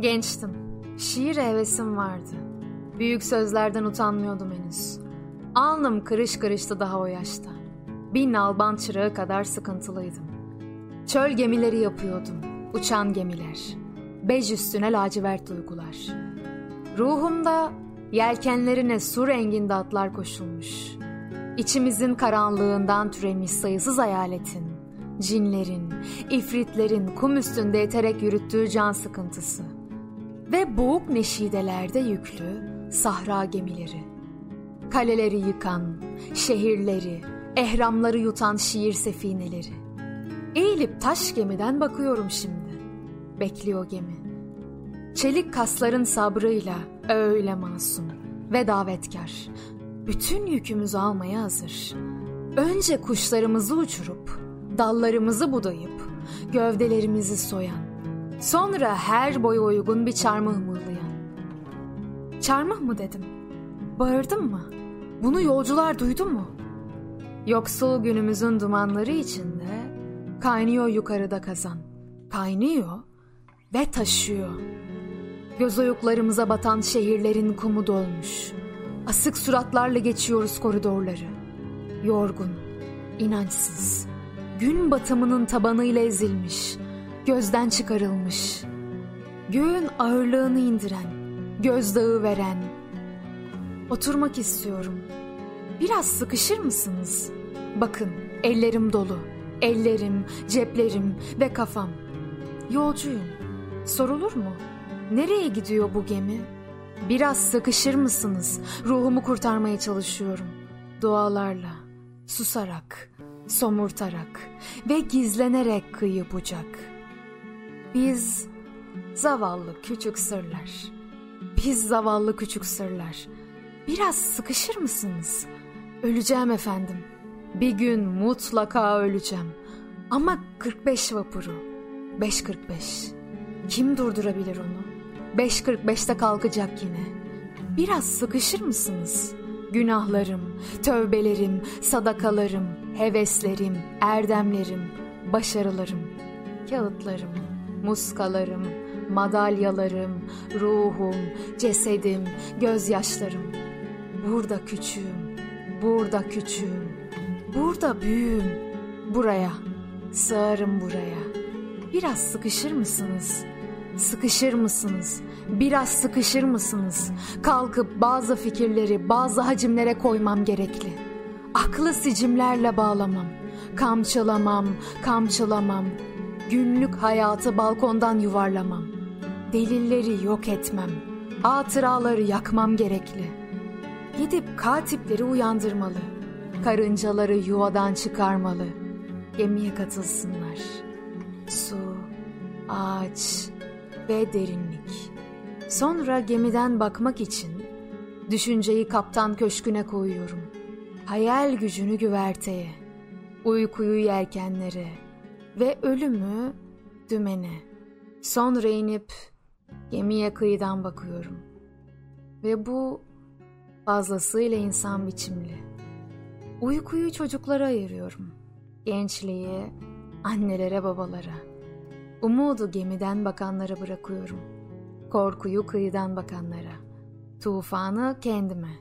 Gençtim. Şiir hevesim vardı. Büyük sözlerden utanmıyordum henüz. Alnım kırış kırıştı daha o yaşta. Bir nalban çırağı kadar sıkıntılıydım. Çöl gemileri yapıyordum. Uçan gemiler. Bej üstüne lacivert duygular. Ruhumda yelkenlerine su renginde atlar koşulmuş. İçimizin karanlığından türemiş sayısız hayaletin, cinlerin, ifritlerin kum üstünde eterek yürüttüğü can sıkıntısı. Ve boğuk neşidelerde yüklü sahra gemileri. Kaleleri yıkan, şehirleri, ehramları yutan şiir sefineleri. Eğilip taş gemiden bakıyorum şimdi. Bekliyor gemi. Çelik kasların sabrıyla öyle masum ve davetkar. Bütün yükümüzü almaya hazır. Önce kuşlarımızı uçurup, dallarımızı budayıp, gövdelerimizi soyan, sonra her boya uygun bir çarmıh mığlayan. Çarmıh mı dedim? Bağırdım mı? Bunu yolcular duydu mu? Yoksul günümüzün dumanları içinde kaynıyor yukarıda kazan. Kaynıyor ve taşıyor. Göz oyuklarımıza batan şehirlerin kumu dolmuş. Asık suratlarla geçiyoruz koridorları. Yorgun, inançsız, gün batımının tabanıyla ezilmiş, gözden çıkarılmış. Göğün ağırlığını indiren, gözdağı veren. Oturmak istiyorum. Biraz sıkışır mısınız? Bakın, ellerim dolu. Ellerim, ceplerim ve kafam. Yolcuyum. Sorulur mu? Nereye gidiyor bu gemi? Biraz sıkışır mısınız? Ruhumu kurtarmaya çalışıyorum. Dualarla, susarak, somurtarak ve gizlenerek kıyı bucak. Biz zavallı küçük sırlar. Biz zavallı küçük sırlar. Biraz sıkışır mısınız? Öleceğim efendim. Bir gün mutlaka öleceğim. Ama 45 vapuru. 5.45. Kim durdurabilir onu? 5.45'te kalkacak yine. Biraz sıkışır mısınız? Günahlarım, tövbelerim, sadakalarım, heveslerim, erdemlerim, başarılarım, kağıtlarım, muskalarım, madalyalarım, ruhum, cesedim, gözyaşlarım. Burada küçüğüm, burada küçüğüm, burada büyüğüm, buraya, sığarım buraya. Biraz sıkışır mısınız? Sıkışır mısınız? Biraz sıkışır mısınız? Kalkıp bazı fikirleri bazı hacimlere koymam gerekli. Aklı sicimlerle bağlamam. Kamçılamam, kamçılamam. Günlük hayatı balkondan yuvarlamam. Delilleri yok etmem. Hatıraları yakmam gerekli. Gidip katipleri uyandırmalı. Karıncaları yuvadan çıkarmalı. Gemiye katılsınlar. Su, ağaç ve derinlik. Sonra gemiden bakmak için düşünceyi kaptan köşküne koyuyorum. Hayal gücünü güverteye, uykuyu yelkenlere ve ölümü dümene. Sonra inip gemiye kıyıdan bakıyorum. Ve bu fazlasıyla insan biçimli. Uykuyu çocuklara ayırıyorum. Gençliği annelere babalara. Umudu gemiden bakanlara bırakıyorum. Korkuyu kıyıdan bakanlara. Tufanı kendime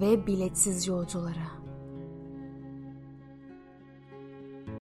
ve biletsiz yolculara.''